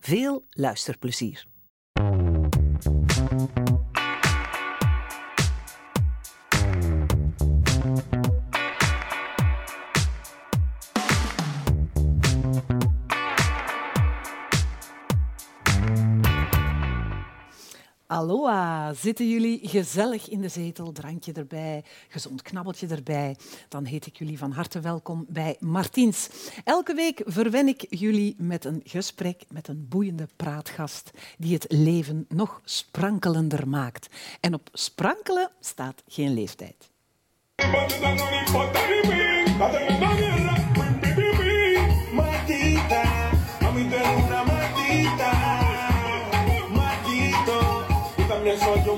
Veel luisterplezier. Aloha, zitten jullie gezellig in de zetel, drankje erbij, gezond knabbeltje erbij? Dan heet ik jullie van harte welkom bij Martiens. Elke week verwen ik jullie met een gesprek met een boeiende praatgast die het leven nog sprankelender maakt. En op sprankelen staat geen leeftijd. Yo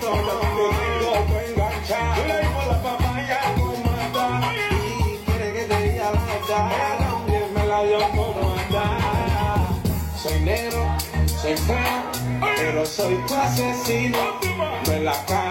tengo que enganchar. Yo le digo la papaya como anda y quiere que te diga la verdad. También me la dio como anda. Soy negro, soy feo, pero soy tu asesino. Me la cara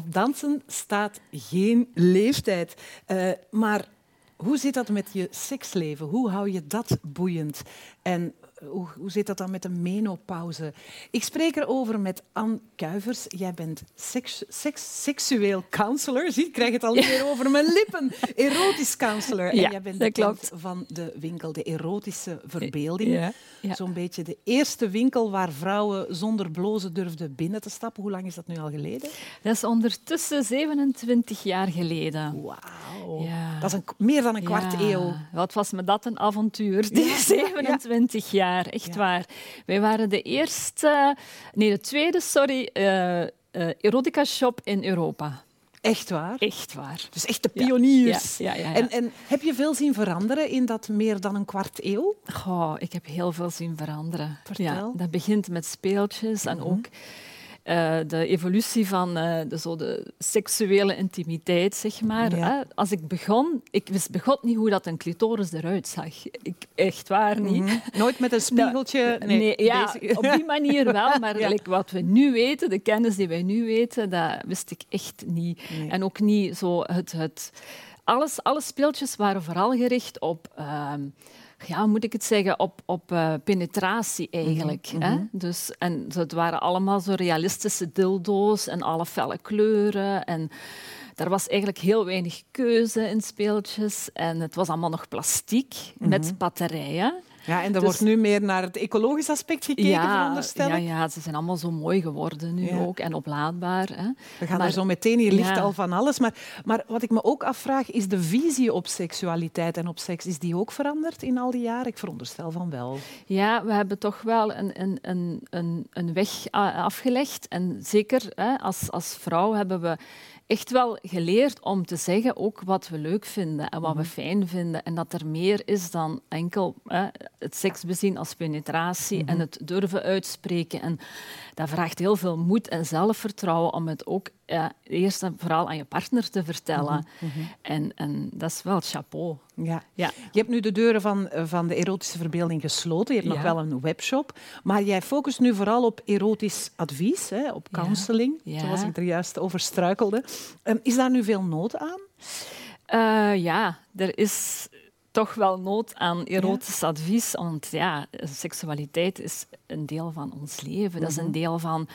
op dansen staat geen leeftijd, uh, maar hoe zit dat met je seksleven? Hoe hou je dat boeiend? En hoe, hoe zit dat dan met de menopauze? Ik spreek erover met Anne Kuivers. Jij bent seks, seks, seksueel counselor. Zie, ik krijg het al niet meer over mijn lippen. Erotisch counselor. En jij bent de klopt. van de winkel De Erotische Verbeelding. Ja, Zo'n beetje de eerste winkel waar vrouwen zonder blozen durfden binnen te stappen. Hoe lang is dat nu al geleden? Dat is ondertussen 27 jaar geleden. Wauw. Ja. Dat is een, meer dan een kwart eeuw. Wat was me dat een avontuur, die 27 jaar echt waar. Wij waren de eerste, nee, de tweede, sorry, uh, uh, erotica shop in Europa. Echt waar? Echt waar. Dus echt de pioniers. Ja, ja, ja, en, en, heb je veel zien veranderen in dat meer dan een kwart eeuw? Goh, ik heb heel veel zien veranderen. Vertel. dat begint met speeltjes en mhm. ook uh, de evolutie van uh, de, zo de seksuele intimiteit, zeg maar. Ja. Als ik begon, ik wist begot niet hoe dat een clitoris eruit zag. Ik, echt waar niet. Mm Nooit met een spiegeltje? nee, nee ja, op die manier wel. Maar ja. like, wat we nu weten, de kennis die wij nu weten, dat wist ik echt niet. Nee. En ook niet zo het... het alles, alle speeltjes waren vooral gericht op... Uh, ja, moet ik het zeggen, op, op uh, penetratie eigenlijk. Mm -hmm. hè? Dus, en het waren allemaal zo realistische dildo's en alle felle kleuren. En er was eigenlijk heel weinig keuze in speeltjes. En het was allemaal nog plastiek mm -hmm. met batterijen. Ja, en er dus, wordt nu meer naar het ecologisch aspect gekeken, ja, veronderstel Ja, ja, ze zijn allemaal zo mooi geworden nu ook en oplaadbaar. Hè. We gaan maar, er zo meteen, hier ligt al van alles. Maar, maar wat ik me ook afvraag, is de visie op seksualiteit en op seks, is die ook veranderd in al die jaren? Ik veronderstel van wel. Ja, we hebben toch wel een, een, een, een, een weg afgelegd. En zeker hè, als, als vrouw hebben we echt wel geleerd om te zeggen ook wat we leuk vinden en wat we mhm. fijn vinden. En dat er meer is dan enkel hè, het seks bezien als penetratie en mhm. het durven uitspreken. En dat vraagt heel veel moed en zelfvertrouwen om het ook ja, eerst en vooral aan je partner te vertellen. Mhm, mhm. En, en dat is wel chapeau. Ja. Ja. Je hebt nu de deuren van, van de erotische verbeelding gesloten. Je hebt nog wel een webshop. Maar jij focust nu vooral op erotisch advies, hè, op counseling, zoals ik er juist over struikelde. Um, is daar nu veel nood aan? Uh, ja, er is toch wel nood aan erotisch advies. Want ja, seksualiteit is een deel van ons leven. Dat is een mhm. deel van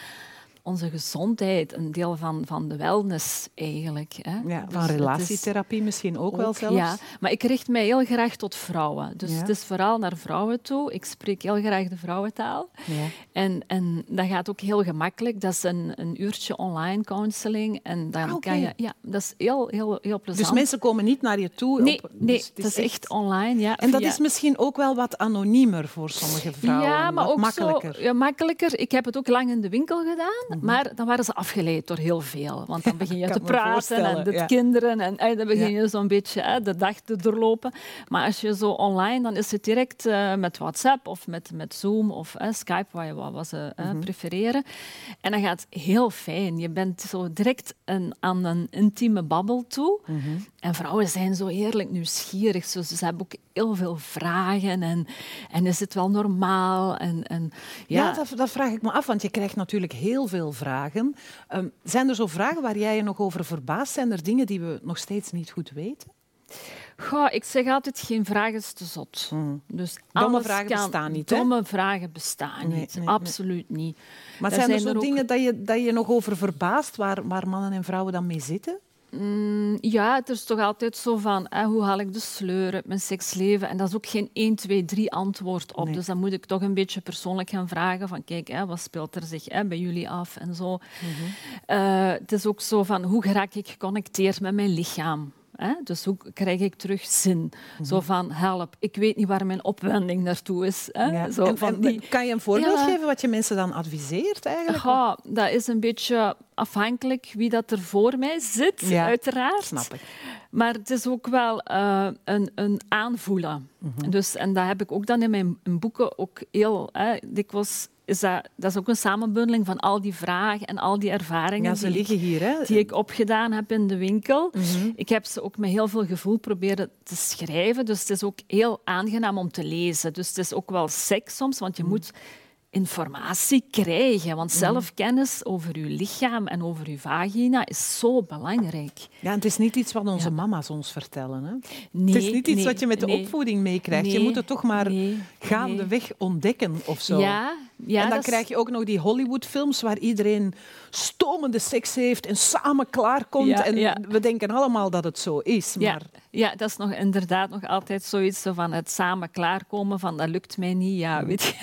onze gezondheid, een deel van, van de wellness eigenlijk. Hè. Ja, van dus relatietherapie misschien ook, wel zelfs. Ja, maar ik richt mij heel graag tot vrouwen. Dus het is vooral naar vrouwen toe. Ik spreek heel graag de vrouwentaal. Ja. En, en dat gaat ook heel gemakkelijk. Dat is een, een uurtje online counseling. En dan ah, kan je, ja, dat is heel, heel, heel plezant. Dus mensen komen niet naar je toe? Nee, op, nee dus dat is echt, online. Ja, en dat is misschien ook wel wat anoniemer voor sommige vrouwen. Ja, maar ook makkelijker. Zo, ja, makkelijker. Ik heb het ook lang in de winkel gedaan. Mhm. Maar dan waren ze afgeleid door heel veel. Want dan begin je te praten en de kinderen en, en, dan begin je zo'n beetje hè, de dag te doorlopen. Maar als je zo online, dan is het direct uh, met WhatsApp of met, met Zoom of uh, Skype, wat je wat ze uh, prefereren. En dan gaat het heel fijn. Je bent zo direct een, aan een intieme babbel toe. Mhm. En vrouwen zijn zo heerlijk nieuwsgierig. Zo, ze hebben ook heel veel vragen. En, en is het wel normaal? En, en, ja, ja dat, dat, vraag ik me af, want je krijgt natuurlijk heel veel vragen. Um, zijn er zo vragen waar jij je nog over verbaast? Zijn er dingen die we nog steeds niet goed weten? Goh, ik zeg altijd, geen vraag is te zot. Hmm. Dus domme vragen bestaan niet, Domme vragen bestaan niet, absoluut niet. Maar zijn er zo dingen dat je, dat je nog over verbaast, waar, waar mannen en vrouwen dan mee zitten? Mm, ja, het is toch altijd zo van hè, hoe haal ik de sleur uit mijn seksleven? En dat is ook geen 1, 2, 3 antwoord op. Dus dan moet ik toch een beetje persoonlijk gaan vragen van kijk, hè, wat speelt er zich hè, bij jullie af en zo. Mhm. Uh, het is ook zo van hoe raak ik geconnecteerd met mijn lichaam? Hè? Dus hoe krijg ik terug zin? Zo mhm. van, help, ik weet niet waar mijn opwending naartoe is. Hè? Zo van die... Kan je een voorbeeld geven wat je mensen dan adviseert eigenlijk? Ja, dat is een beetje afhankelijk wie dat er voor mij zit, ja, uiteraard. snap ik. Maar het is ook wel uh, een, een aanvoelen. Mhm. dus, en dat heb ik ook dan in mijn boeken ook heel hè, dikwijls is dat, dat is ook een samenbundeling van al die vragen en al die ervaringen ja, ze die, liggen hier, hè? die ik opgedaan heb in de winkel. Mhm. Ik heb ze ook met heel veel gevoel proberen te schrijven. Dus het is ook heel aangenaam om te lezen. Dus het is ook wel seks soms, want je mhm. moet informatie krijgen. Want mhm. zelfkennis over je lichaam en over je vagina is zo belangrijk. Ja, het is niet iets wat onze mama's ons vertellen. Hè? Nee, het is niet iets wat je met de opvoeding meekrijgt. je moet het toch maar gaandeweg ontdekken of zo. Ja, ja, en dan krijg je ook nog die Hollywoodfilms waar iedereen stomende seks heeft en samen klaarkomt. Ja, en we denken allemaal dat het zo is. Maar... Ja, dat is nog inderdaad nog altijd zoiets van het samen klaarkomen van dat lukt mij niet. Ja, weet je.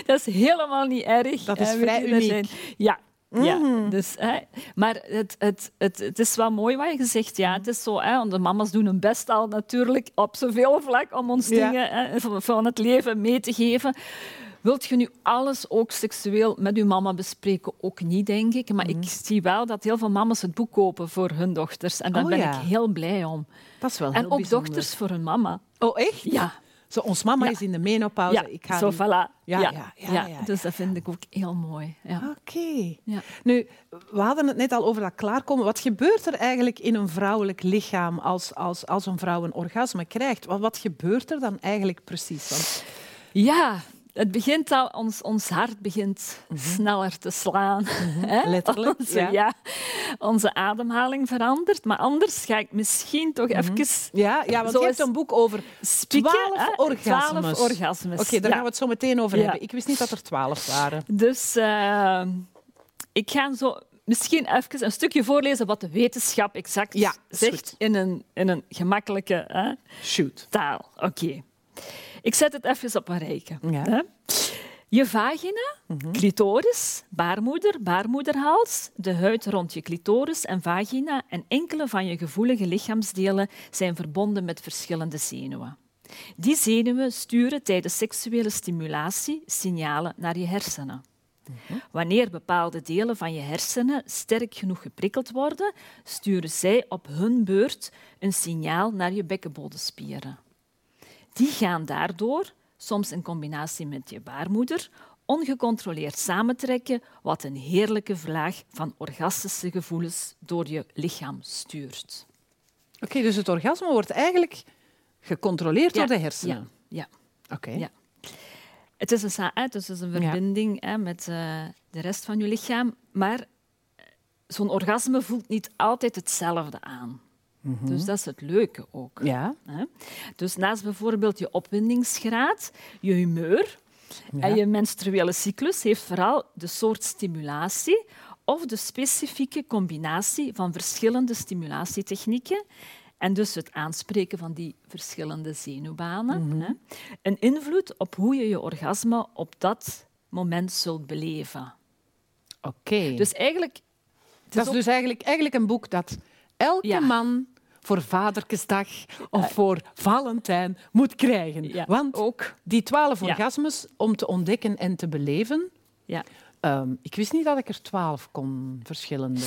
dat is helemaal niet erg. Dat is vrij uniek. Ja, ja, mhm. dus, hè, maar het, het, het, het is wel mooi wat je zegt. Ja, het is zo, hè, want de mama's doen hun best al natuurlijk op zoveel vlak om ons dingen hè, van het leven mee te geven. Wilt je nu alles ook seksueel met uw mama bespreken? Ook niet, denk ik. Maar ik mhm. zie wel dat heel veel mama's het boek kopen voor hun dochters. En daar oh ben ik heel blij om. Dat is wel En ook dochters voor hun mama. Oh, echt? Ja. Zo, ons mama is in de menopauze. Ja, ik ga zo, voilà. Ja, ja, ja, Dus dat vind ik ook heel mooi. Oké. Nu, we hadden het net al over dat klaarkomen. Wat gebeurt er eigenlijk in een vrouwelijk lichaam als, als, als een vrouw een orgasme krijgt? Wat, wat gebeurt er dan eigenlijk precies? Want... Ja, het begint al, ons, ons hart begint mhm. sneller te slaan. Mhm. Letterlijk. Onze, ja. Onze ademhaling verandert. Maar anders ga ik misschien toch mm even. Ja, ja want je hebt een boek over twaalf orgasmes. orgasmes. Oké, daar gaan we het zo meteen over hebben. Ik wist niet dat er twaalf waren. Dus uh, ik ga zo misschien even een stukje voorlezen wat de wetenschap exact zegt in een, in een gemakkelijke hè, Shoot. taal. Oké. Ik zet het even op een rijke. Ja. Je vagina, mhm. clitoris, baarmoeder, baarmoederhals, de huid rond je clitoris en vagina en enkele van je gevoelige lichaamsdelen zijn verbonden met verschillende zenuwen. Die zenuwen sturen tijdens seksuele stimulatie signalen naar je hersenen. Mhm. Wanneer bepaalde delen van je hersenen sterk genoeg geprikkeld worden, sturen zij op hun beurt een signaal naar je bekkenbodemspieren. Die gaan daardoor, soms in combinatie met je baarmoeder, ongecontroleerd samentrekken, wat een heerlijke vlaag van orgastische gevoelens door je lichaam stuurt. Oké, dus het orgasme wordt eigenlijk gecontroleerd door de hersenen? Ja. ja. Oké. Ja. Het is een, het is een verbinding hè, met uh, de rest van je lichaam, maar zo'n orgasme voelt niet altijd hetzelfde aan. Mhm. Dus dat is het leuke ook. Ja. Dus naast bijvoorbeeld je opwindingsgraad, je humeur, En je menstruele cyclus heeft vooral de soort stimulatie of de specifieke combinatie van verschillende stimulatietechnieken en dus het aanspreken van die verschillende zenuwbanen. Mhm. hè, een invloed op hoe je je orgasme op dat moment zult beleven. Oké. Dus eigenlijk... dat is dus eigenlijk, eigenlijk een boek dat elke Ja. man voor Vaderkesdag of voor Valentijn moet krijgen. Ja, Want ook. die twaalf orgasmes om te ontdekken en te beleven... Ja. ehm, ik wist niet dat ik er twaalf kon, verschillende...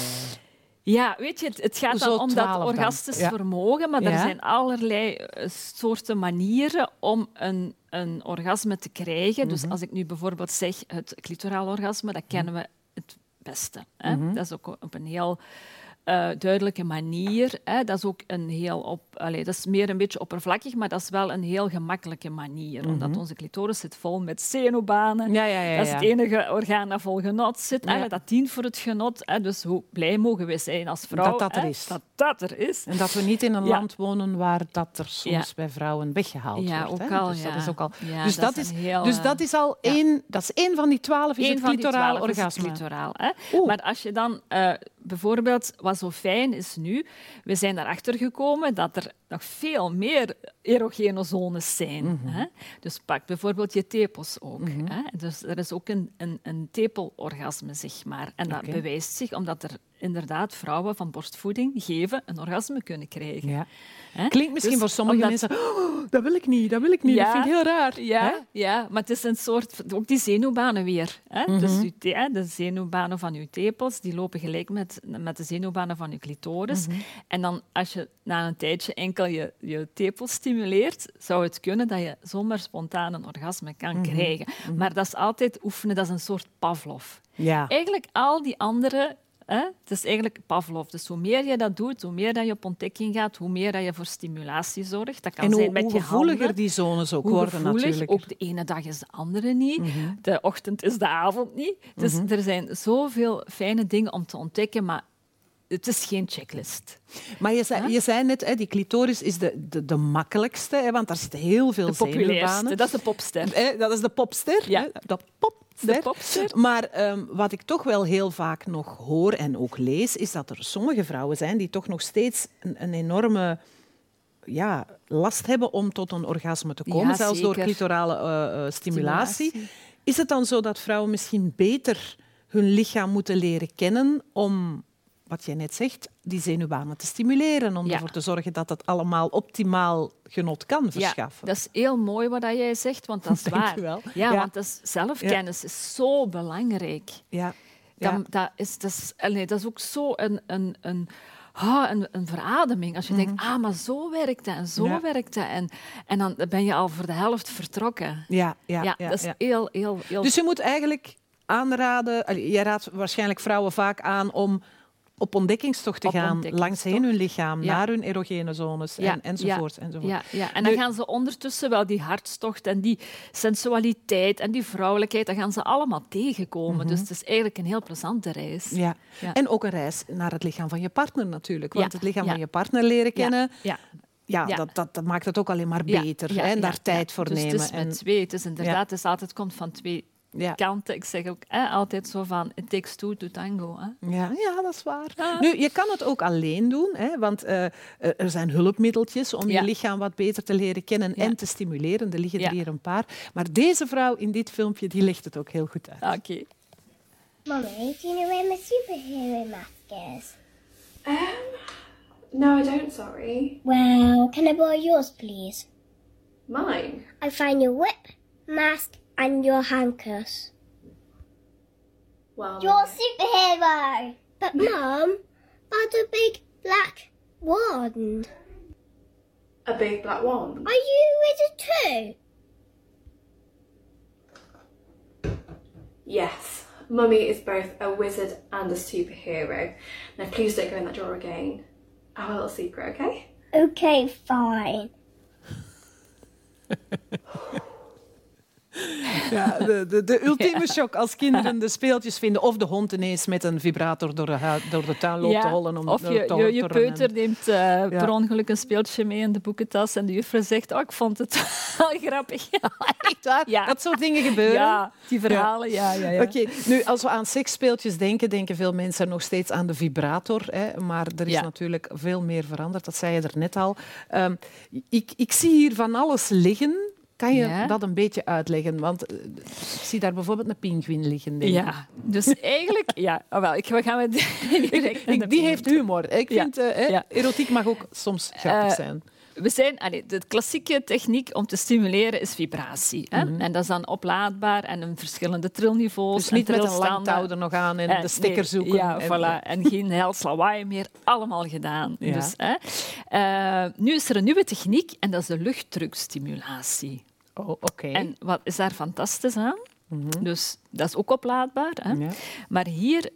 Ja, weet je, het, het gaat dan om dat 12 dan? orgastisch vermogen, maar er zijn allerlei eh, soorten manieren om een, een orgasme te krijgen. Mhm. Dus als ik nu bijvoorbeeld zeg het clitoraal orgasme, dat kennen we het beste. Hè? Mhm. Dat is ook op een heel eh, duidelijke manier. Hè? Dat is ook een heel op, allee, dat is meer een beetje oppervlakkig, maar dat is wel een heel gemakkelijke manier, omdat onze clitoris zit vol met zenuwbanen. Mhm. Ja, ja, ja. Dat is het enige orgaan dat vol genot zit. Ja. Hè, Dat dient voor het genot. Hè. Dus hoe blij mogen we zijn als vrouw Dat dat er is. Dat dat er is. En dat we niet in een land wonen waar dat er soms bij vrouwen weggehaald Ja, wordt. ook al, Dus dat is ook al. Dus dat is heel, dus eh, dat is al één. Dat is één van die twaalf. Is Eén het clitoraal orgasme. clitoraal. Hè. Maar als je dan eh, bijvoorbeeld, wat zo fijn is nu, we zijn erachter gekomen dat er nog veel meer erogene zones zijn. Mhm. hè. Dus pak bijvoorbeeld je tepels ook. hè. Dus er is ook een, een, een tepelorgasme, zeg maar. En dat bewijst zich omdat er inderdaad vrouwen van borstvoeding geven een orgasme kunnen krijgen. Ja. Klinkt misschien Dus voor sommige omdat- mensen. "Oh, dat wil ik niet, dat wil ik niet. Ja. Dat vind ik heel raar. Ja, ja, maar het is een soort... Ook die zenuwbanen weer. Hè? Mhm. Dus uw hè, de zenuwbanen van je tepels, die lopen gelijk met, met de zenuwbanen van je clitoris. Mhm. En dan, als je na een tijdje enkel je, je tepels stimuleert, zou het kunnen dat je zomaar spontaan een orgasme kan Mhm. krijgen. Maar dat is altijd oefenen, dat is een soort Pavlov. Ja. Eigenlijk al die andere... Hè, het is eigenlijk Pavlov. Dus hoe meer je dat doet, hoe meer dat je op ontdekking gaat, hoe meer dat je voor stimulatie zorgt. Dat kan En hoe, zijn met hoe je gevoeliger handen. die zones ook Hoe worden natuurlijk. ook de ene dag is de andere niet. Mhm. De ochtend is de avond niet. Dus er zijn zoveel fijne dingen om te ontdekken, maar het is geen checklist. Maar je zei, je zei net, hè, die clitoris is de, de, de makkelijkste, hè, want daar zitten heel veel De populairste, zenuwbanen. dat is de popster. Dat is de popster. Ja. hè, De popster. De popster. Maar ehm, wat ik toch wel heel vaak nog hoor en ook lees, is dat er sommige vrouwen zijn die toch nog steeds een, een enorme ja, last hebben om tot een orgasme te komen, Ja, zelfs door clitorale eh, eh, stimulatie. Stimulatie. Is het dan zo dat vrouwen misschien beter hun lichaam moeten leren kennen om, wat jij net zegt, die zenuwbanen te stimuleren, om Ja. ervoor te zorgen dat het allemaal optimaal genot kan Ja, verschaffen? dat is heel mooi wat jij zegt, want dat is Dank waar. je wel. Ja, Ja. want dat is, zelfkennis is zo belangrijk. Ja. Dat, Ja. dat, is, dat, is, allee, dat is ook zo een, een, een, ah, een, een verademing. Als je denkt, ah, maar zo werkt dat en zo Mhm. Ja. werkt dat. En, en dan ben je al voor de helft vertrokken. Ja, ja, Ja, ja, dat is ja. heel, heel, heel... Dus je moet eigenlijk aanraden, jij raadt waarschijnlijk vrouwen vaak aan om op ontdekkingstocht te Op gaan ontdekkingstocht. langs heen hun lichaam, Ja. naar hun erogene zones en, enzovoort. enzovoort. Ja, ja. En dan Nu- gaan ze ondertussen wel die hartstocht en die sensualiteit en die vrouwelijkheid, dat gaan ze allemaal tegenkomen. Dus het is eigenlijk een heel plezante reis. Mhm. Ja. Ja. En ook een reis naar het lichaam van je partner natuurlijk. Want Ja, het lichaam ja. van je partner leren kennen, Ja, ja, Ja. Dat, dat, dat maakt het ook alleen maar ja, beter. ja, hè, en ja, daar ja. tijd voor dus nemen. Het is met en, twee. Het is inderdaad, het is altijd het komt van twee ja. kanten. Ik zeg ook hè, altijd zo van, it takes two to tango. Hè. Ja, ja, dat is waar. Ja. Nu, je kan het ook alleen doen, hè, want eh, er zijn hulpmiddeltjes om Ja. je lichaam wat beter te leren kennen Ja. en te stimuleren. Er liggen Ja. er hier een paar. Maar deze vrouw in dit filmpje, die legt het ook heel goed uit. Oké. Mummy, do you know where my superhero mask is? Um, no, I don't, sorry. Well, can I borrow yours, please? Mine? I find your whip, mask, and your handcuffs. Well, You're a superhero! But, Mum, that's a big black wand. a big black wand. Are you a wizard too? Yes, Mummy is both a wizard and a superhero. Now, please don't go in that drawer again. Our little secret, okay? Okay, fine. Ja, de, de, de ultieme shock als kinderen de speeltjes vinden of de hond ineens met een vibrator door de, door de tuin loopt te hollen. Om of je, te- je, je peuter neemt eh, per ongeluk een speeltje mee in de boekentas en de juffrouw zegt, oh, ik vond het wel grappig. Ja. Dat soort dingen gebeuren? Ja, die verhalen, ja. ja, ja. Oké, nu als we aan seksspeeltjes denken, denken veel mensen nog steeds aan de vibrator. Hè, maar er is natuurlijk veel meer veranderd, dat zei je er net al. Ehm, ik, ik zie hier van alles liggen. Kan je Ja. dat een beetje uitleggen? Want eh, ik zie daar bijvoorbeeld een pinguïn liggen. Denk. Ja, dus eigenlijk... Ja, oh, wel, ik, we gaan met Ik, die heeft humor. Ik Ja. vind, hè, Ja. erotiek mag ook soms grappig Eh, zijn. We zijn, allee, de klassieke techniek om te stimuleren is vibratie. Hè? En dat is dan oplaadbaar en een verschillende trilniveaus. Dus niet met een lang touw er nog aan en de stekker nee, zoeken. Ja, en, voilà. En geen hels lawaai meer. Allemaal gedaan. Ja. Dus, hè. Nu is er een nieuwe techniek en dat is de luchtdrukstimulatie. Oh, oké. En wat is daar fantastisch aan? Dus dat is ook oplaadbaar. Hè? Ja. Maar hier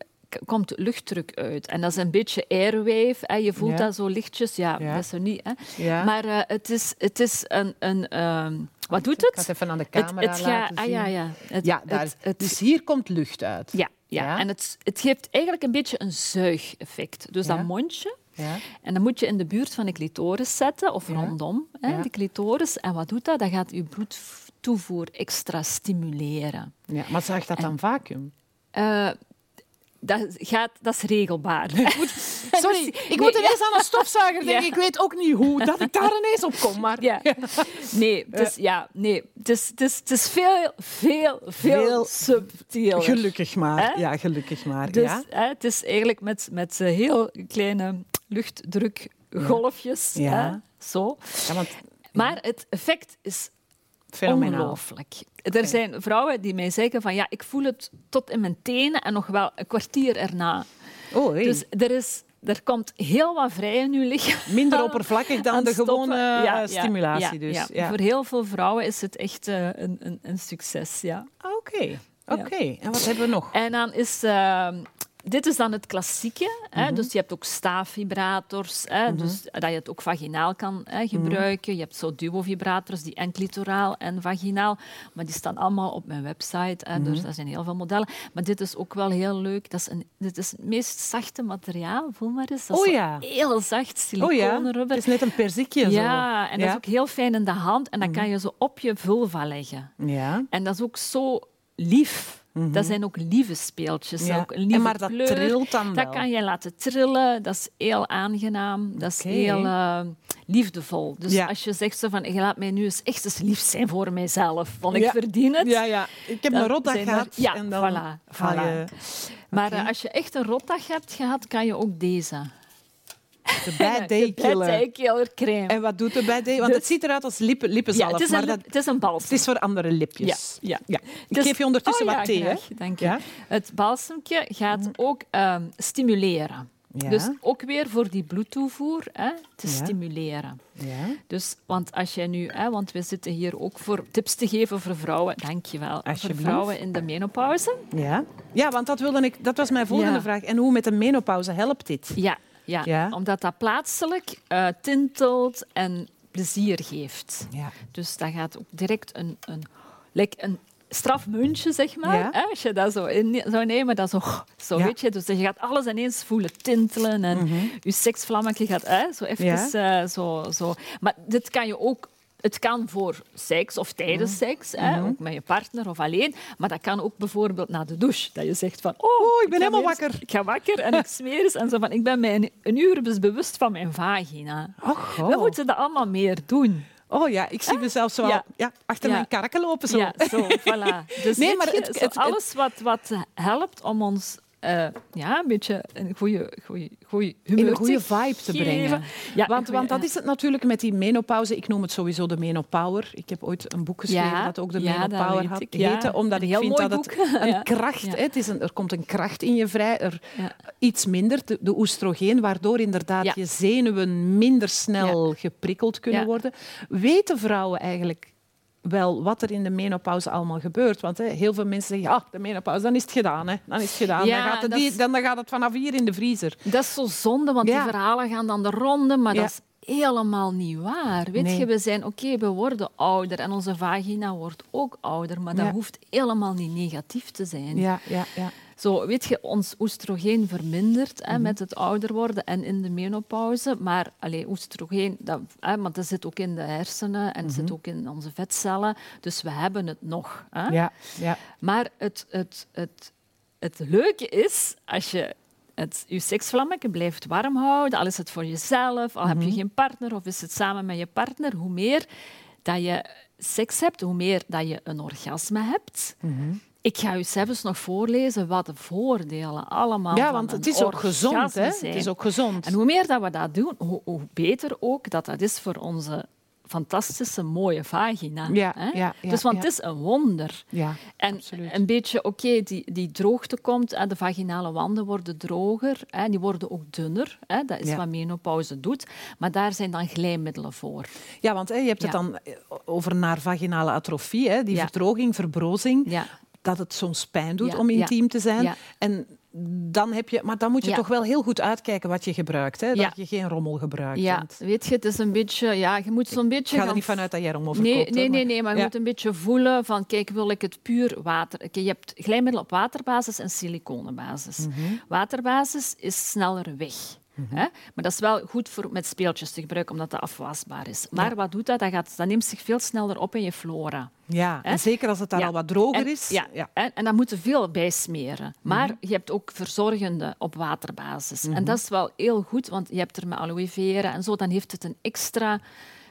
komt luchtdruk uit. En dat is een beetje airwave. Hè? Je voelt Ja. dat zo lichtjes. Ja, Ja. dat is er niet. Hè? Ja. Maar eh, het is, het is een... een ehm, wat doet Ik ga het? het even aan de Het, camera het laten gaat... Ah, zien. ja, ja. Het, Ja, daar. het, het- dus hier komt lucht uit. ja, ja. En het, het geeft eigenlijk een beetje een zuigeffect. Dus dat mondje... Ja. En dan moet je in de buurt van de clitoris zetten, of Ja. rondom hè, de clitoris. En wat doet dat? Dat gaat je bloedtoevoer extra stimuleren. Ja, maar zag dat dan vacuüm? Eh, dat, gaat, dat is regelbaar. Sorry, ik Nee, moet ja. ineens aan een stofzuiger denken. Ja. Ik weet ook niet hoe dat ik daar ineens op kom. Maar Ja. Nee, het is, ja, nee. Het, is, het, is, het is veel, veel, veel, Veel subtieler. gelukkig maar. Ja, gelukkig maar. Dus ja. het is eigenlijk met, met eh, heel kleine luchtdrukgolfjes. Ja. Zo. Ja, want Maar het effect is fenomenaal. ongelooflijk. Er zijn vrouwen die mij zeggen van ja, ik voel het tot in mijn tenen en nog wel een kwartier erna. Oh, hey. Dus er, is, er komt heel wat vrij in uw lichaam. Minder oppervlakkig dan de gewone Ja, eh, ja, stimulatie. dus. ja. Ja. Voor heel veel vrouwen is het echt eh, een, een, een succes. Ja. Ah, Oké, oké. En wat hebben we nog? En dan is... eh, dit is dan het klassieke. Hè? Mhm. Dus je hebt ook staafvibrators, hè? dus dat je het ook vaginaal kan hè, gebruiken. Je hebt zo duo-vibrators, die en clitoraal en vaginaal. Maar die staan allemaal op mijn website. Hè? Mhm. Dus er zijn heel veel modellen. Maar dit is ook wel heel leuk. Dat is een, dit is het meest zachte materiaal. Voel maar eens. Dat is Oh ja. heel zacht Oh siliconen ja, het is net een perzikje. Ja, en dat is ook heel fijn in de hand. En dan Mhm. kan je zo op je vulva leggen. Ja. En dat is ook zo lief. Dat zijn ook lieve speeltjes. Mhm. Ja. Ook lieve En maar dat kleur. trilt dan Dat kan je laten trillen. Dat is heel aangenaam. Dat is heel eh, liefdevol. Dus Ja. als je zegt zo van, je laat mij nu eens echt eens lief zijn voor mijzelf, want ik verdien het. Ja, ja. Ik heb een rotdag gehad. Ja, en dan voilà, je Maar eh, als je echt een rotdag hebt gehad, kan je ook deze. De bad day De Bad killer. Day Killer crème. En wat doet de bad day? Want Dus- het ziet eruit als lippen, ja, lippenzalf. het is, maar dat, het is een balsem. het is voor andere lipjes. Ja, ja. Ik Dus- geef je ondertussen Oh, wat ja, thee. hè? graag, Dank je. Ja? Het balsemje gaat ook ehm, stimuleren. Ja. Dus ook weer voor die bloedtoevoer hè, te Ja. stimuleren. Ja. Dus, want als jij nu, hè, want we zitten hier ook voor tips te geven voor vrouwen, dankjewel, voor vrouwen in de menopauze. Ja. ja, want dat, wilde ik, dat was mijn volgende Ja. vraag. En hoe met de menopauze helpt dit? Ja, ja, Ja. omdat dat plaatselijk eh, tintelt en plezier geeft. Ja. Dus dat gaat ook direct een, een, like een strafmuntje, zeg maar. Ja. Als je dat zo in zou nemen, dat zo, zo Ja. weet je. Dus je gaat alles ineens voelen tintelen en je seksvlammetje gaat hè, zo even eh, zo, zo. Maar dit kan je ook... Het kan voor seks of tijdens seks, hè, ook met je partner of alleen. Maar dat kan ook bijvoorbeeld na de douche. Dat je zegt van... Oh, Oh, ik ben helemaal wakker. Ik ga wakker en ik smeer eens. En zo van, ik ben mij een, een uur dus bewust van mijn vagina. Och, We oh. moeten dat allemaal meer doen. oh ja, ik zie mezelf zo Ja. achter Ja. mijn karken lopen. Zo. Ja, zo, voilà. Dus Nee, maar het- alles wat, wat helpt om ons eh, ja, een beetje een goede, goede, goede humeur in een goede vibe te brengen. Ja, want, want dat is het natuurlijk met die menopauze. Ik noem het sowieso de menopower. Ik heb ooit een boek geschreven Ja, dat ook de menopower had heette. Omdat ik vind dat het een kracht... Hè, Het is een, er komt een kracht in je vrij. Er. Iets minder, de, de oestrogeen, waardoor inderdaad je zenuwen minder snel geprikkeld kunnen worden. Weten vrouwen eigenlijk wel wat er in de menopauze allemaal gebeurt. Want hè, heel veel mensen zeggen, ja, de menopauze, dan is het gedaan. Hè. Dan is het gedaan. Ja, dan, gaat het die- dan, dan gaat het vanaf hier in de vriezer. Dat is zo zonde, want Ja. die verhalen gaan dan de ronde, maar Ja. dat is helemaal niet waar. Weet Nee. je, we zijn oké, we worden ouder en onze vagina wordt ook ouder, maar dat hoeft helemaal niet negatief te zijn. Ja, ja, ja. Zo, weet je, ons oestrogeen vermindert Mhm. hè, met het ouder worden en in de menopauze. Maar allee, oestrogeen, dat, hè, maar dat zit ook in de hersenen en zit ook in onze vetcellen. Dus we hebben het nog. Hè. Mhm. ja, ja. Maar het, het, het, het leuke is, als je het, je seksvlammetje blijft warm houden, al is het voor jezelf, al heb je geen partner of is het samen met je partner, hoe meer dat je seks hebt, hoe meer dat je een orgasme hebt. Ik ga u zelfs nog voorlezen wat de voordelen allemaal ja van want het is ook gezond. orgasme Hè? zijn. Het is ook gezond. En hoe meer dat we dat doen, hoe, hoe beter ook dat dat is voor onze fantastische, mooie vagina. Ja, hè? ja, ja, dus want het is een wonder. Ja, En absoluut. een beetje, oké, die, die droogte komt, hè, de vaginale wanden worden droger, hè, die worden ook dunner. Hè, dat is wat menopauze doet. Maar daar zijn dan glijmiddelen voor. Ja, want hè, je hebt het dan over naar vaginale atrofie, hè, die verdroging, verbrozing. Dat het soms pijn doet Ja, om ja. intiem te zijn. Ja. En dan heb je, maar dan moet je toch wel heel goed uitkijken wat je gebruikt. Hè? Dat je geen rommel gebruikt. Ja, Want weet je, het is een beetje... Ja, je moet zo'n beetje... ik ga er niet vanuit dat jij rommel verkoopt. nee, nee, nee, maar je moet een beetje voelen van, kijk, wil ik het puur water... Oké, je hebt glijmiddel op waterbasis en siliconenbasis. Mhm. Waterbasis is sneller weg. Hè? Maar dat is wel goed voor met speeltjes te gebruiken, omdat dat afwasbaar is. Maar wat doet dat? Dat, gaat, dat neemt zich veel sneller op in je flora. Ja, en zeker als het daar Ja. al wat droger En- is. Ja, En, en daar moeten veel bij smeren. Maar je hebt ook verzorgende op waterbasis. En dat is wel heel goed, want je hebt er met aloe vera en zo, dan heeft het een extra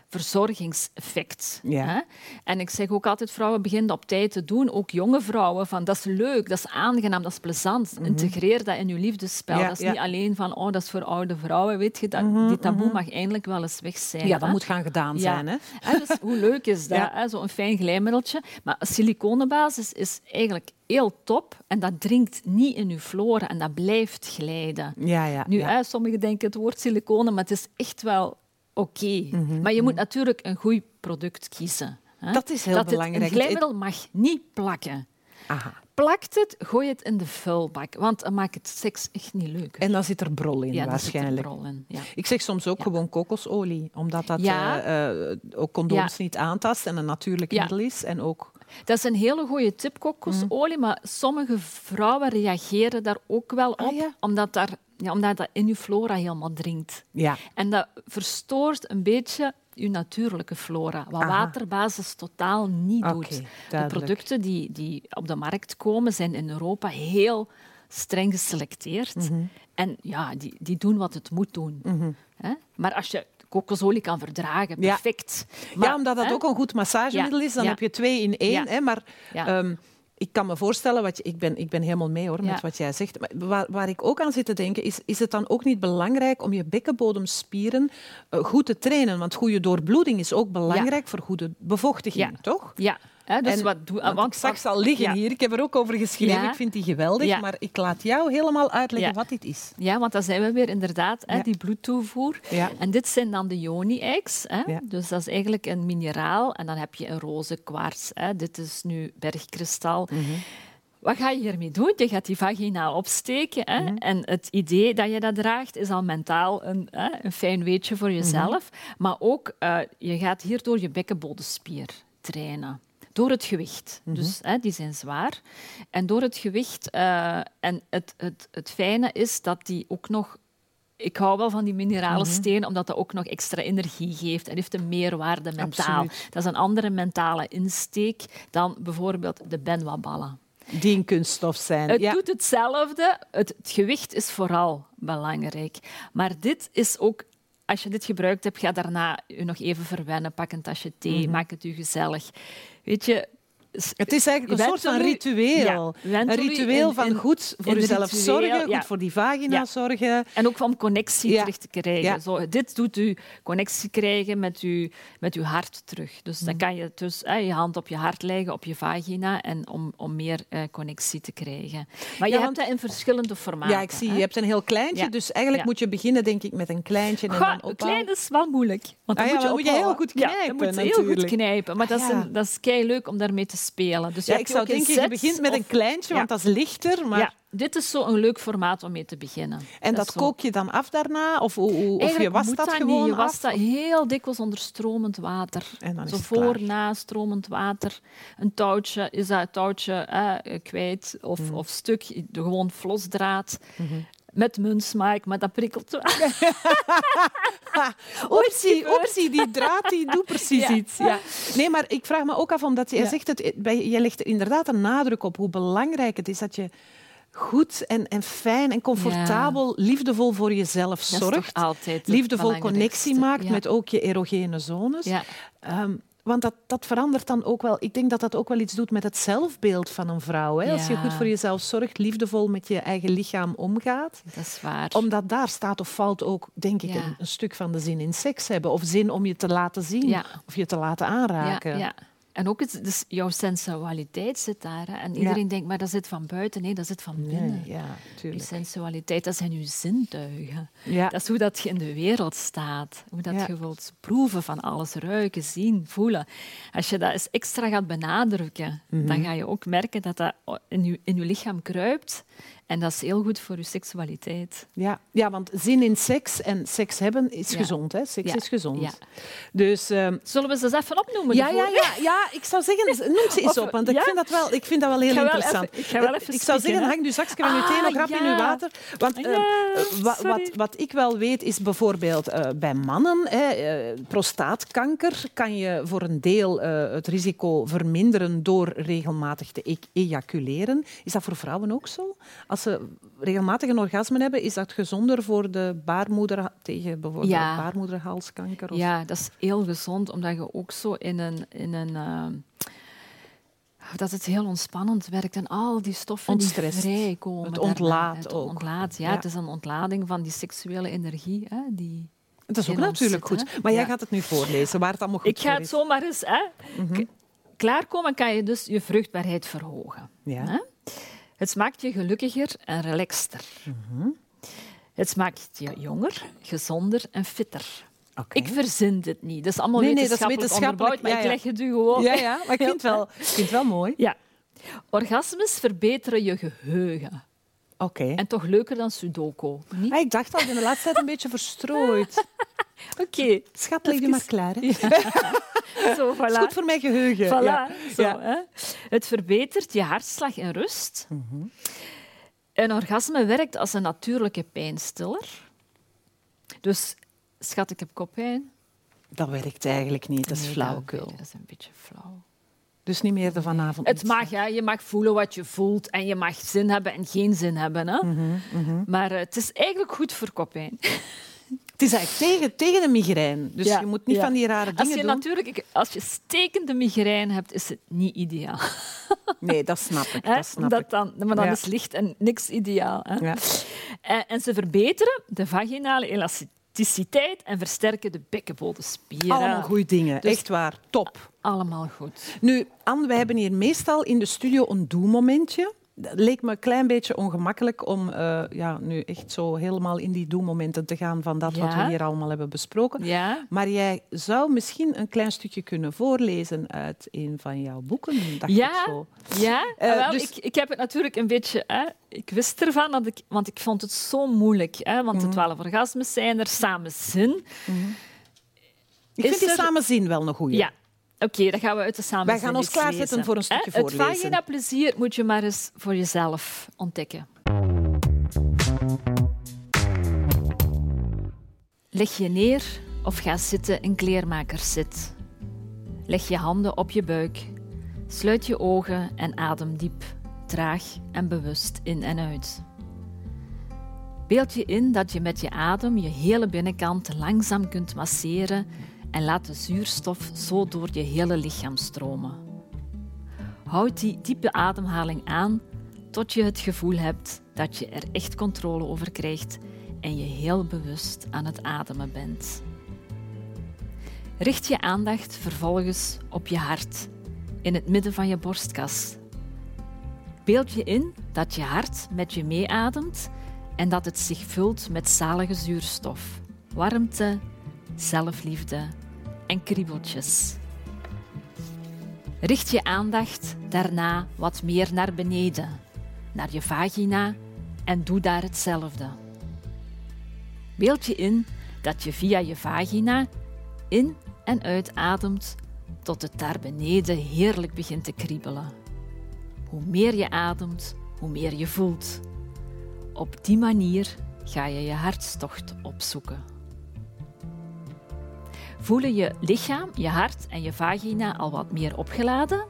verzorgingseffect. Ja. Hè? En ik zeg ook altijd, vrouwen beginnen op tijd te doen. Ook jonge vrouwen, van dat is leuk, dat is aangenaam, dat is plezant. Integreer dat in je liefdesspel. Ja, dat is ja. niet alleen van, oh, dat is voor oude vrouwen. Weet je, dat, die taboe mag eindelijk wel eens weg zijn. Ja, dat moet gaan gedaan zijn. Hè? Hè, dus hoe leuk is dat? Zo'n fijn glijmiddeltje. Maar siliconenbasis is eigenlijk heel top en dat dringt niet in uw flora en dat blijft glijden. Ja, ja. Nu, ja. hè, sommigen denken het woord siliconen, maar het is echt wel oké. Mhm, Maar je moet natuurlijk een goed product kiezen. Hè? Dat is heel dat het- belangrijk. een glijmiddel mag niet plakken. Aha. Plakt het, gooi het in de vuilbak, want dan maakt het seks echt niet leuk. En dan zit er brol in, ja, daar zit er waarschijnlijk. brol in. Ja. Ik zeg soms ook gewoon kokosolie, omdat dat eh, eh, ook condooms niet aantast en een natuurlijk middel is. En ook, Dat is een hele goede tip, kokosolie, maar sommige vrouwen reageren daar ook wel op, Ah, ja? omdat, daar, ja, omdat dat in je flora helemaal dringt. ja, En dat verstoort een beetje je natuurlijke flora, wat Aha. waterbasis totaal niet doet. De producten die, die op de markt komen, zijn in Europa heel streng geselecteerd. Mhm. En ja, die, die doen wat het moet doen. Hè? Maar als je kokosolie kan verdragen, Ja. perfect. Maar, ja, omdat dat hè, ook een goed massagemiddel is, dan heb je twee in één. Hè, maar ehm, ik kan me voorstellen, wat je, ik, ben, ik ben helemaal mee hoor, met Ja. wat jij zegt. Maar waar, waar ik ook aan zit te denken, is, is het dan ook niet belangrijk om je bekkenbodemspieren eh, goed te trainen? Want goede doorbloeding is ook belangrijk voor goede bevochtiging, Ja. toch? Ja, hè, dus En- wat doe Want, ik zag ze al liggen ja. hier. Ik heb er ook over geschreven. Ja. Ik vind die geweldig. Ja. Maar ik laat jou helemaal uitleggen wat dit is. Ja, want dan zijn we weer inderdaad, hè, die bloedtoevoer. En dit zijn dan de? Ja. Dus dat is eigenlijk een mineraal. En dan heb je een roze kwarts. Hè? Dit is nu bergkristal. Mhm. Wat ga je hiermee doen? Je gaat die vaginaal opsteken. Hè? Mhm. En het idee dat je dat draagt is al mentaal een, hè, een fijn weetje voor jezelf. Mhm. Maar ook, eh, je gaat hierdoor je bekkenbodemspier trainen. Door het gewicht. Mhm. Dus hè, die zijn zwaar. En door het gewicht. eh, en het, het, het fijne is dat die ook nog ik hou wel van die minerale Mhm. steen, omdat dat ook nog extra energie geeft. Het heeft een meerwaarde mentaal. Absoluut. Dat is een andere mentale insteek dan bijvoorbeeld de benwa-ballen. Die een kunststof zijn. Het ja. doet hetzelfde. Het, het gewicht is vooral belangrijk. Maar dit is ook... Als je dit gebruikt hebt, ga daarna je nog even verwennen. Pak een tasje thee, maak het u gezellig. Weet je... Het is eigenlijk een soort van ritueel. Ja, een ritueel van goed voor jezelf ritueel, zorgen, ja. goed voor die vagina Ja. zorgen. En ook van connectie terug te krijgen. Zo, dit doet u connectie krijgen met uw, met uw hart terug. Dus dan kan je dus je hand op je hart leggen, op je vagina, en om, om meer eh, connectie te krijgen. Maar je hebt dat in verschillende formaten. Ja, ik zie, hè. je hebt een heel kleintje, dus eigenlijk moet je beginnen denk ik met een kleintje en Goh, dan een klein is wel moeilijk. Want dan Ah ja, moet je, dan moet je heel goed knijpen, dan moet je heel goed knijpen. Maar dat is, Ah een- dat is kei leuk om daarmee te spelen. Dus je Ja, ik zou denken, je begint met een kleintje, want dat is lichter. Maar... Ja, dit is zo'n leuk formaat om mee te beginnen. En dat, kook je dan af daarna? Of, hoe- hoe- of je moet dat, niet. gewoon Je af? wast dat heel dikwijls onder stromend water. En dan is Zo het voor, klaar. na stromend water. Een touwtje, is dat touwtje eh, kwijt of, Mhm. of stuk, gewoon vlosdraad. Met muntsmaak, maar dat prikkelt wel. Optie, optie, die draad die doet precies Ja, iets. ja. Nee, maar ik vraag me ook af, omdat jij zegt het, je legt er inderdaad een nadruk op hoe belangrijk het is dat je goed en, en fijn en comfortabel, liefdevol voor jezelf Dat is toch zorgt. altijd Liefdevol connectie maakt Ja. met ook je erogene zones. Ja. Ehm, want dat, dat verandert dan ook wel. Ik denk dat dat ook wel iets doet met het zelfbeeld van een vrouw. Hè? Als je goed voor jezelf zorgt, liefdevol met je eigen lichaam omgaat. Dat is waar. Omdat daar staat of valt ook, denk ik, Ja. een, een stuk van de zin in seks hebben. Of zin om je te laten zien. Ja. Of je te laten aanraken. Ja, ja. En ook het, dus jouw sensualiteit zit daar. Hè. En iedereen denkt, maar dat zit van buiten. Nee, dat zit van binnen. Nee, ja, tuurlijk. sensualiteit, dat zijn je zintuigen. Ja. Dat is hoe dat je in de wereld staat. Hoe dat Ja. je wilt proeven van alles, ruiken, zien, voelen. Als je dat eens extra gaat benadrukken, Mhm. dan ga je ook merken dat dat in je, in je lichaam kruipt. En dat is heel goed voor je seksualiteit. Ja, ja, want zin in seks en seks hebben is Ja. gezond. Hè? Seks Ja. is gezond. Ja. Dus ehm, Zullen we ze eens even opnoemen? ja, ja, ja, ja, ik zou zeggen, noem ze eens Of- op, want ik, vind dat wel, ik vind dat wel heel Ik ga wel interessant. even- ik ga wel Eh, even ik zou zeggen, hang je zakje van je Ah, in je water. Want eh, Ja, eh, wa- wat, wat ik wel weet, is bijvoorbeeld eh, bij mannen, hè, prostaatkanker, kan je voor een deel het risico verminderen door regelmatig te e- ejaculeren. Is dat voor vrouwen ook zo? Als ze regelmatig een orgasme hebben, is dat gezonder voor de baarmoeder tegen bijvoorbeeld Ja. baarmoederhalskanker? Of... Ja, dat is heel gezond, omdat je ook zo in een... In een ehm, dat het heel ontspannend werkt en al die stoffen die vrijkomen. Het daarna. ontlaat Het ook. ontlaat, ja, Ja. Het is een ontlading van die seksuele energie. Hè, die Dat is ook natuurlijk zit, goed. hè? Maar jij Ja. gaat het nu voorlezen, waar het allemaal goed Ik ga het is. zomaar eens... Hè, k- Klaarkomen kan je dus je vruchtbaarheid verhogen. Ja. Hè? Het maakt je gelukkiger en relaxter. Mhm. Het maakt je jonger, gezonder en fitter. Ik verzin dit niet. Dat is allemaal Nee, nee, dat is wetenschappelijk, wetenschappelijk, onderbouwd, maar ja, ik ja. leg het u gewoon... Ja, ja, maar ik vind het wel, ik vind het wel mooi. Ja. Orgasmes verbeteren je geheugen. Oké. En toch leuker dan Sudoku. Niet? Ah, ik dacht al, in de laatste tijd een beetje verstrooid. Oké. Schat, leg je maar klaar. Hè? Zo, Dat is voilà. goed voor mijn geheugen. Voilà, Ja. zo, Ja. hè. Het verbetert je hartslag en rust. Mhm. Een orgasme werkt als een natuurlijke pijnstiller. Dus, schat, ik heb koppijn. Dat werkt eigenlijk niet, dat is Nee. Dat is een beetje flauw. Dus niet meer de vanavond. Het mag, hè. je mag voelen wat je voelt en je mag zin hebben en geen zin hebben. Hè. Mhm, Maar eh, het is eigenlijk goed voor koppijn. Het is eigenlijk tegen, tegen de migraine. Dus Ja, je moet niet ja. van die rare Als dingen je doen. natuurlijk, als je stekende migraine hebt, is het niet ideaal. Nee, dat snap ik. Dat snap ik. dan, maar dan Ja. is licht en niks ideaal. Hè? Ja. En, en ze verbeteren de vaginale elasticiteit en versterken de bekkenbodemspieren. Allemaal goede dingen. Dus- Echt waar. Top. Allemaal goed. Nu, Anne, wij hebben hier meestal in de studio een doe-momentje. Dat leek me een klein beetje ongemakkelijk om eh, ja, nu echt zo helemaal in die doe-momenten te gaan van dat wat we hier allemaal hebben besproken. Ja? Maar jij zou misschien een klein stukje kunnen voorlezen uit een van jouw boeken, dacht ik Ja, zo. ja. Ah, wel, dus- ik, ik heb het natuurlijk een beetje... Hè, ik wist ervan, dat ik, want ik vond het zo moeilijk. Hè, want Mhm. de twaalf orgasmes zijn er, samen zin. Ik Is vind die er- samen zin wel een goeie. Ja. Oké, dan gaan we uit de samen Wij gaan ons klaarzetten voor een stukje Het voorlezen. vagina-plezier moet je maar eens voor jezelf ontdekken. Leg je neer of ga zitten in kleermakerszit. Leg je handen op je buik. Sluit je ogen en adem diep, traag en bewust in en uit. Beeld je in dat je met je adem je hele binnenkant langzaam kunt masseren en laat de zuurstof zo door je hele lichaam stromen. Houd die diepe ademhaling aan tot je het gevoel hebt dat je er echt controle over krijgt en je heel bewust aan het ademen bent. Richt je aandacht vervolgens op je hart, in het midden van je borstkas. Beeld je in dat je hart met je meeademt en dat het zich vult met zalige zuurstof, warmte, zelfliefde en kriebeltjes. Richt je aandacht daarna wat meer naar beneden, naar je vagina en doe daar hetzelfde. Beeld je in dat je via je vagina in- en uitademt tot het daar beneden heerlijk begint te kriebelen. Hoe meer je ademt, hoe meer je voelt. Op die manier ga je je hartstocht opzoeken. Voelen je lichaam, je hart en je vagina al wat meer opgeladen?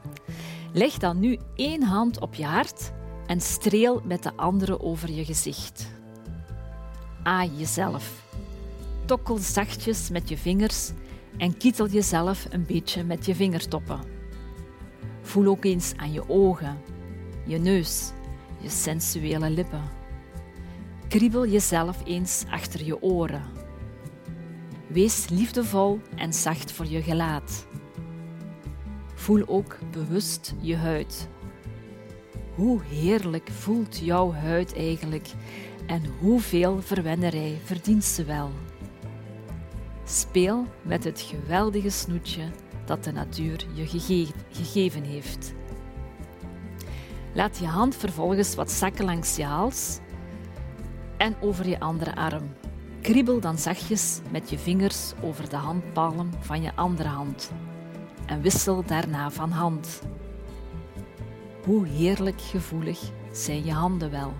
Leg dan nu één hand op je hart en streel met de andere over je gezicht. Aai jezelf. Tokkel zachtjes met je vingers en kietel jezelf een beetje met je vingertoppen. Voel ook eens aan je ogen, je neus, je sensuele lippen. Kriebel jezelf eens achter je oren. Wees liefdevol en zacht voor je gelaat. Voel ook bewust je huid. Hoe heerlijk voelt jouw huid eigenlijk en hoeveel verwennerij verdient ze wel? Speel met het geweldige snoetje dat de natuur je gege gegeven heeft. Laat je hand vervolgens wat zakken langs je hals en over je andere arm. Kriebel dan zachtjes met je vingers over de handpalm van je andere hand en wissel daarna van hand. Hoe heerlijk gevoelig zijn je handen wel.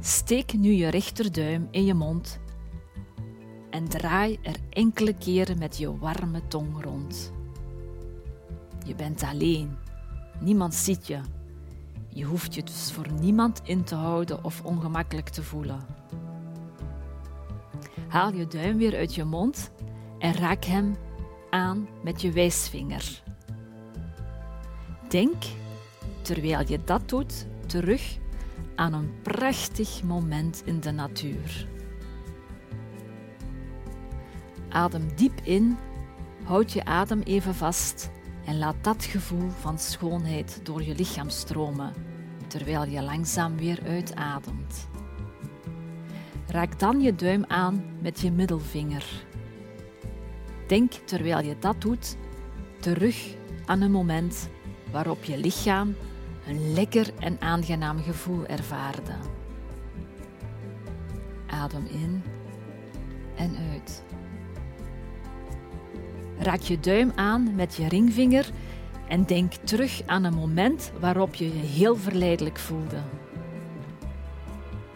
Steek nu je rechterduim in je mond en draai er enkele keren met je warme tong rond. Je bent alleen, niemand ziet je. Je hoeft je dus voor niemand in te houden of ongemakkelijk te voelen. Haal je duim weer uit je mond en raak hem aan met je wijsvinger. Denk, terwijl je dat doet, terug aan een prachtig moment in de natuur. Adem diep in, houd je adem even vast en laat dat gevoel van schoonheid door je lichaam stromen, terwijl je langzaam weer uitademt. Raak dan je duim aan met je middelvinger. Denk terwijl je dat doet terug aan een moment waarop je lichaam een lekker en aangenaam gevoel ervaarde. Adem in en uit. Raak je duim aan met je ringvinger en denk terug aan een moment waarop je je heel verleidelijk voelde.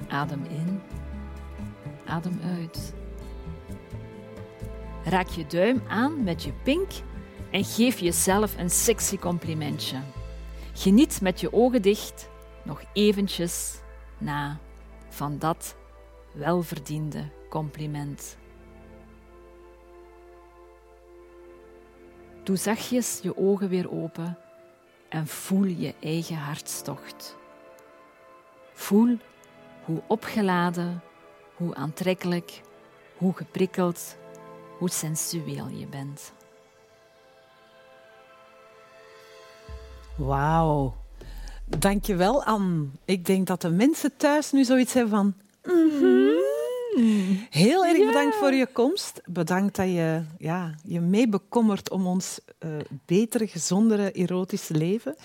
Adem in, adem uit. Raak je duim aan met je pink en geef jezelf een sexy complimentje. Geniet met je ogen dicht nog eventjes na van dat welverdiende compliment. Doe zachtjes je ogen weer open en voel je eigen hartstocht. Voel hoe opgeladen, hoe aantrekkelijk, hoe geprikkeld, hoe sensueel je bent. Wauw. Dankjewel, Anne. Ik denk dat de mensen thuis nu zoiets hebben van... Heel erg bedankt voor je komst. Bedankt dat je ja, je mee bekommert om ons uh, betere, gezondere, erotische leven.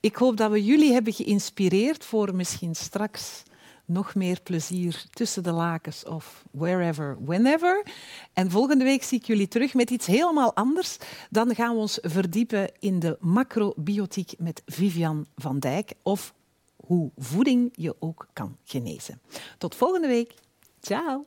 Ik hoop dat we jullie hebben geïnspireerd voor misschien straks nog meer plezier tussen de lakens of wherever, whenever. En volgende week zie ik jullie terug met iets helemaal anders. Dan gaan we ons verdiepen in de macrobiotiek met Vivian van Dijk of hoe voeding je ook kan genezen. Tot volgende week. Tchau!